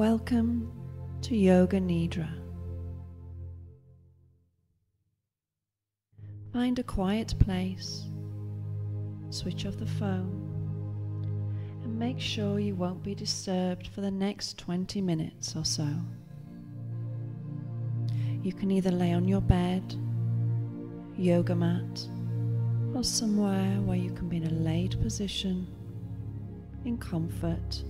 Welcome to Yoga Nidra. Find a quiet place, switch off the phone, and make sure you won't be disturbed for the next 20 minutes or so. You can either lay on your bed, yoga mat, or somewhere where you can be in a laid position in comfort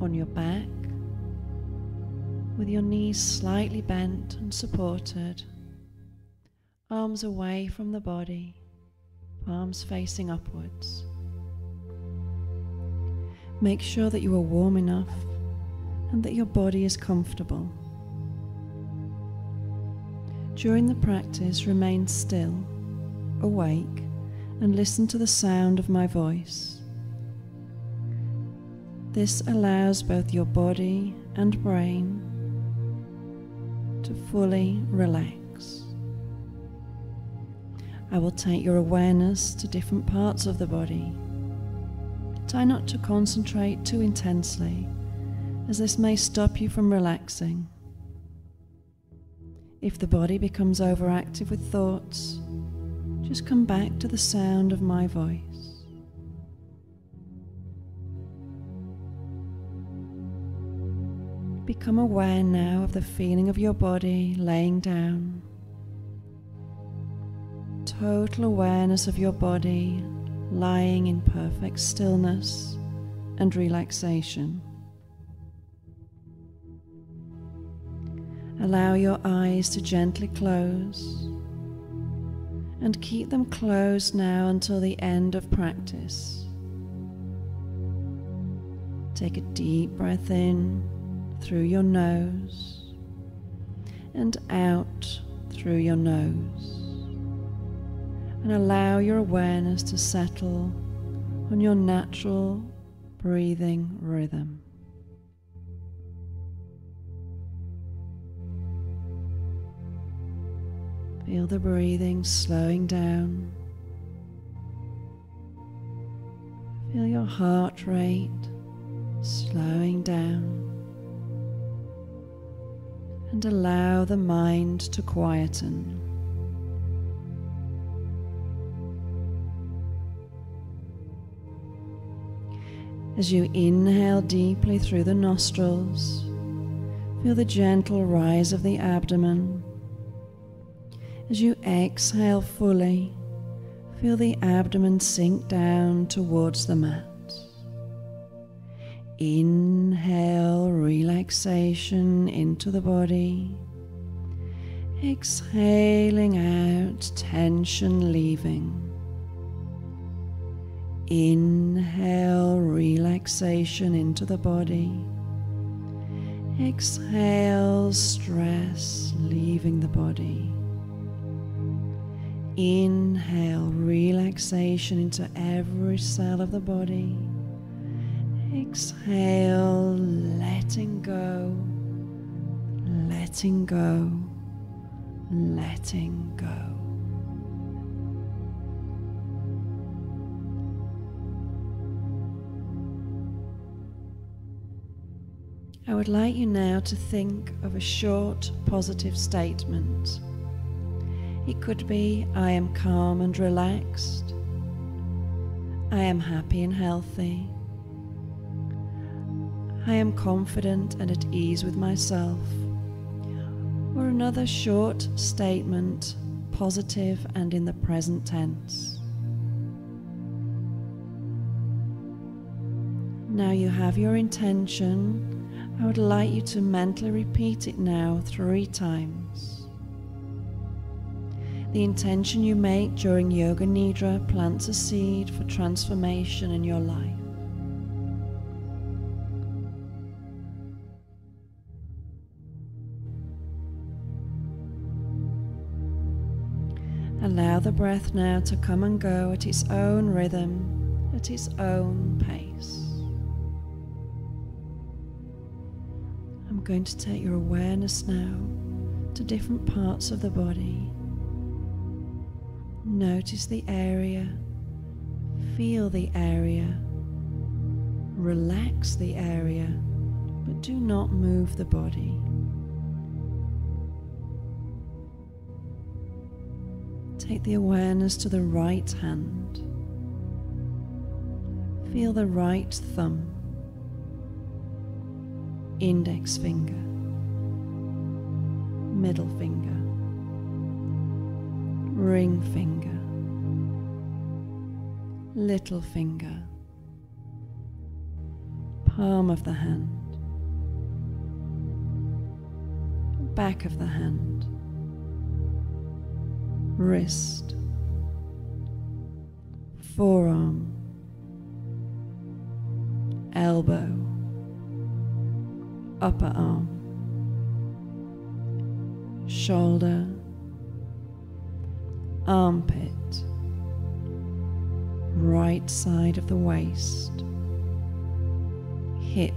on your back with your knees slightly bent and supported, arms away from the body, palms facing upwards. Make sure that you are warm enough and that your body is comfortable. During the practice, remain still, awake, and listen to the sound of my voice. This allows both your body and brain to fully relax. I will take your awareness to different parts of the body. Try not to concentrate too intensely, as this may stop you from relaxing. If the body becomes overactive with thoughts, just come back to the sound of my voice. Become aware now of the feeling of your body laying down. Total awareness of your body lying in perfect stillness and relaxation. Allow your eyes to gently close and keep them closed now until the end of practice. Take a deep breath in through your nose and out through your nose. And allow your awareness to settle on your natural breathing rhythm. Feel the breathing slowing down. Feel your heart rate slowing down. And allow the mind to quieten. As you inhale deeply through the nostrils, feel the gentle rise of the abdomen. As you exhale fully, feel the abdomen sink down towards the mat. Inhale relaxation into the body. Exhaling out tension leaving. Inhale relaxation into the body. Exhale stress leaving the body. Inhale relaxation into every cell of the body. Exhale, letting go, letting go, letting go. I would like you now to think of a short positive statement. It could be I am calm and relaxed. I am happy and healthy. I am confident and at ease with myself. Or another short statement, positive and in the present tense. Now you have your intention I would like you to mentally repeat it now three times. The intention you make during Yoga Nidra plants a seed for transformation in your life. The breath now to come and go at its own rhythm, at its own pace. I'm going to take your awareness now to different parts of the body. Notice the area, feel the area, relax the area, but do not move the body. Take the awareness to the right hand. Feel the right thumb, index finger, middle finger, ring finger, little finger, palm of the hand, back of the hand, wrist, forearm, elbow, upper arm, shoulder, armpit, right side of the waist, hip,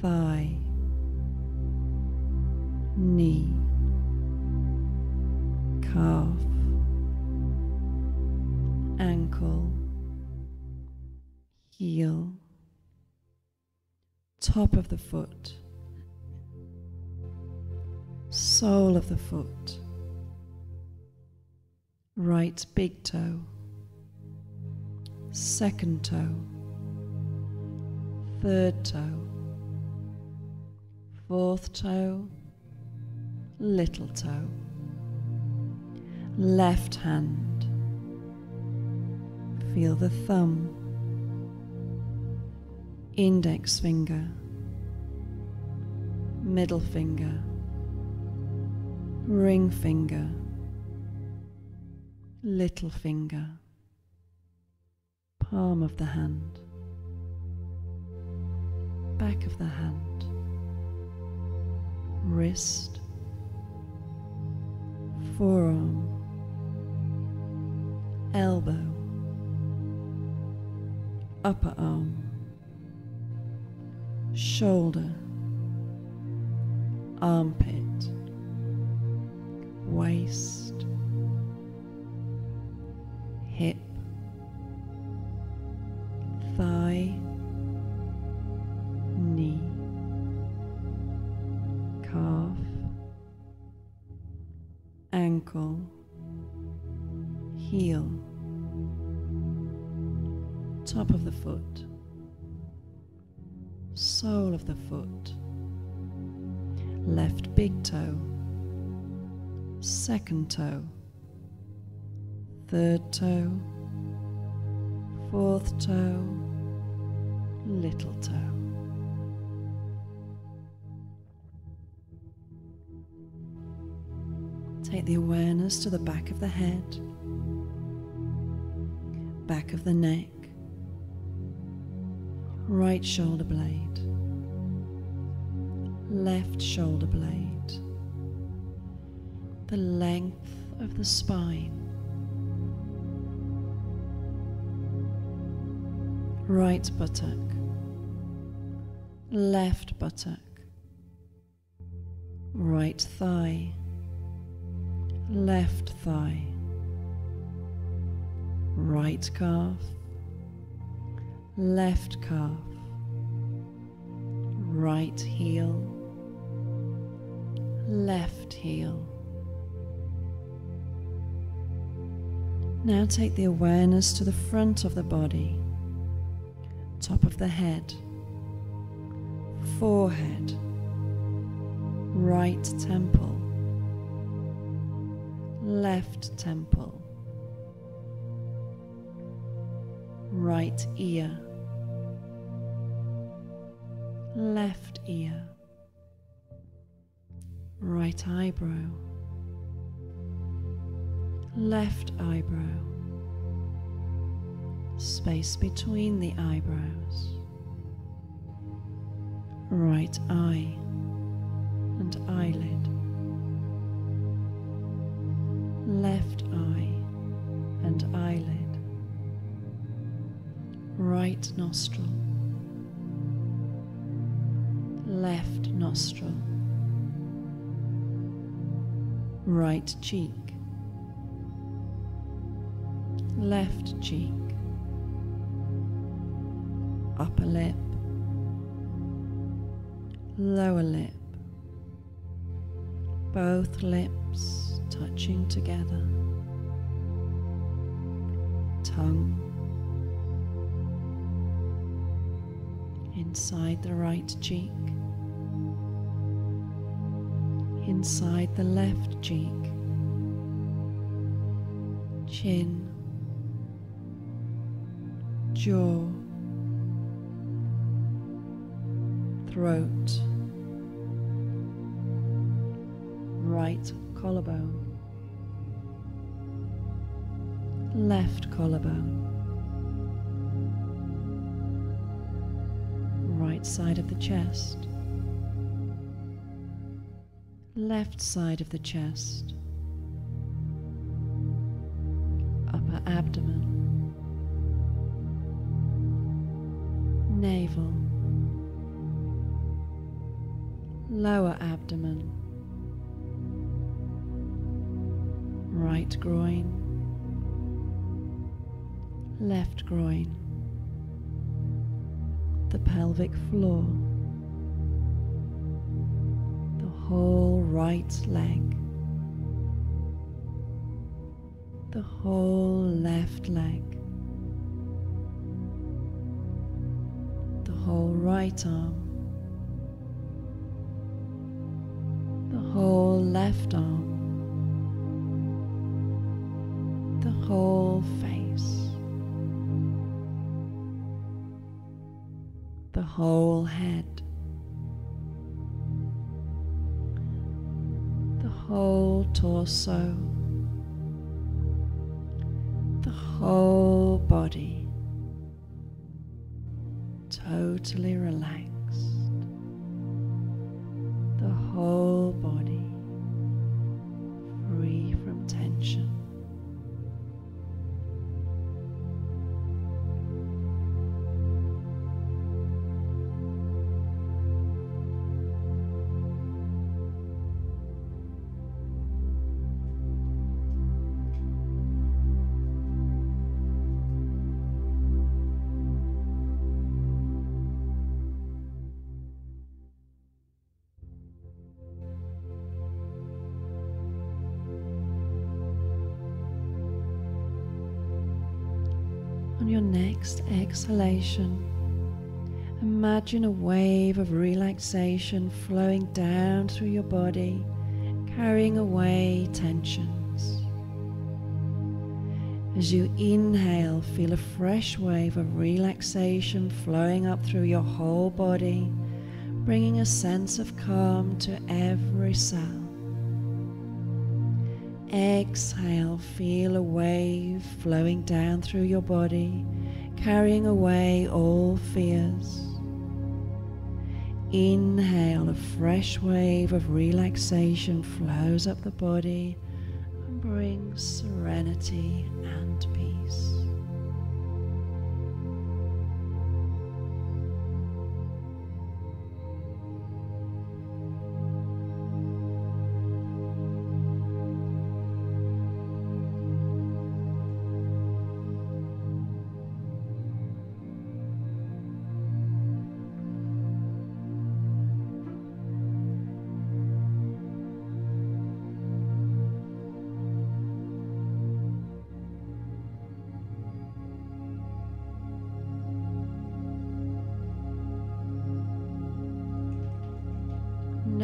thigh, knee, calf, ankle, heel, top of the foot, sole of the foot, right big toe, second toe, third toe, fourth toe, little toe, left hand, feel the thumb, index finger, middle finger, ring finger, little finger, palm of the hand, back of the hand, wrist, forearm, elbow, upper arm, shoulder, armpit, waist, hip, thigh, knee, calf, ankle, heel, top of the foot, sole of the foot, left big toe, second toe, third toe, fourth toe, little toe. Take the awareness to the back of the head, back of the neck, right shoulder blade, left shoulder blade, the length of the spine, right buttock, left buttock, right thigh, left thigh, right calf, left calf, right heel, left heel. Now take the awareness to the front of the body, top of the head, forehead, right temple, left temple, right ear, left ear, right eyebrow, left eyebrow, space between the eyebrows, right eye and eyelid, left eye and eyelid, right nostril, nostril, right cheek, left cheek, upper lip, lower lip, both lips touching together, tongue. Inside the right cheek, inside the left cheek, chin, jaw, throat, right collarbone, left collarbone, right side of the chest, left side of the chest, upper abdomen, navel, lower abdomen, right groin, left groin, the pelvic floor, whole right leg, the whole left leg, the whole right arm, the whole left arm, the whole face, the whole head, whole torso, the whole body totally relaxed, On your next exhalation, imagine a wave of relaxation flowing down through your body, carrying away tensions. As you inhale, feel a fresh wave of relaxation flowing up through your whole body, bringing a sense of calm to every cell. Exhale, feel a wave flowing down through your body, carrying away all fears. Inhale, a fresh wave of relaxation flows up the body and brings serenity and peace.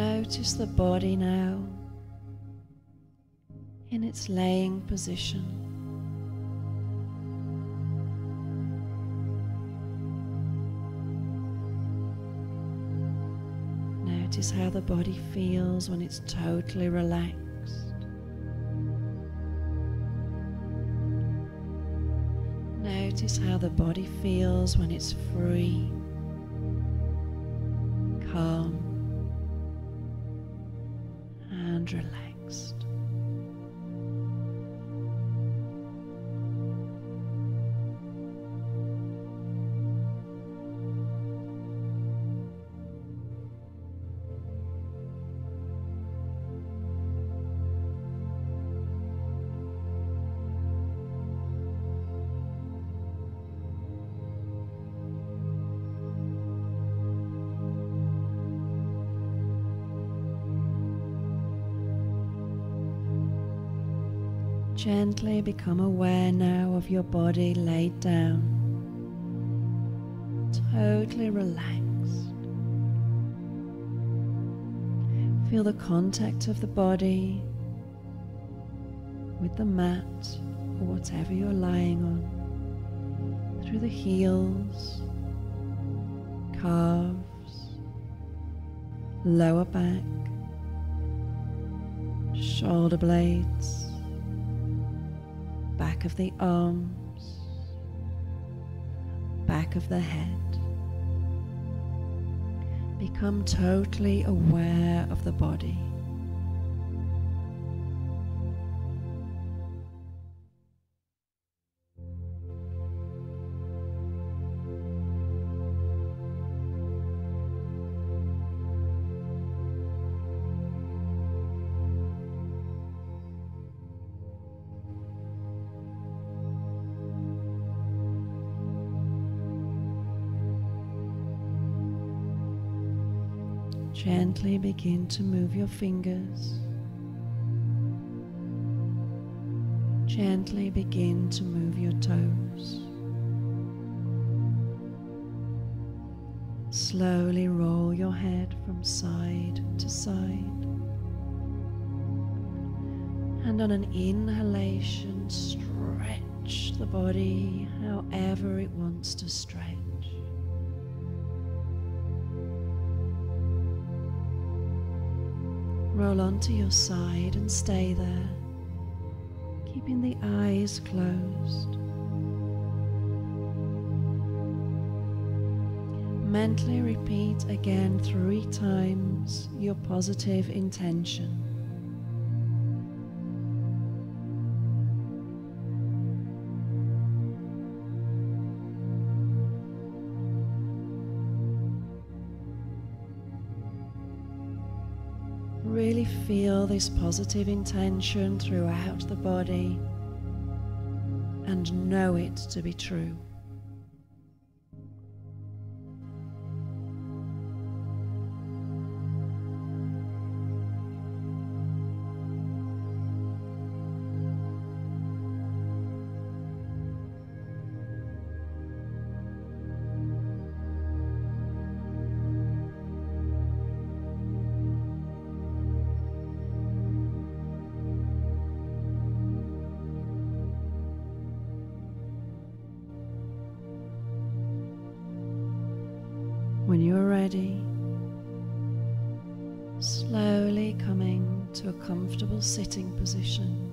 Notice the body now in its laying position. Notice how the body feels when it's totally relaxed. Notice how the body feels when it's free, and relaxed. Gently become aware now of your body laid down, totally relaxed. Feel the contact of the body with the mat or whatever you're lying on. Through the heels, calves, lower back, shoulder blades back of the arms, back of the head. Become totally aware of the body. Gently begin to move your fingers. Gently begin to move your toes. Slowly roll your head from side to side. And on an inhalation, stretch the body however it wants to stretch. Roll onto your side and stay there, keeping the eyes closed. Mentally repeat again three times your positive intention. Really feel this positive intention throughout the body and know it to be true. You're slowly coming to a comfortable sitting position,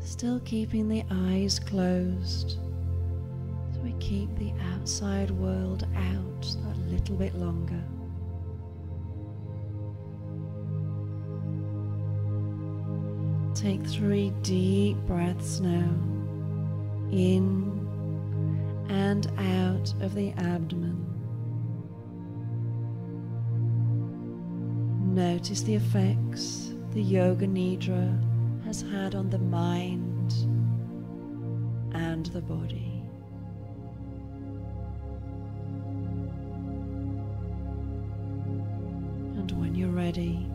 still keeping the eyes closed so we keep the outside world out that little bit longer. Take three deep breaths now, in and out of the abdomen. Notice the effects the Yoga Nidra has had on the mind and the body. And when you're ready,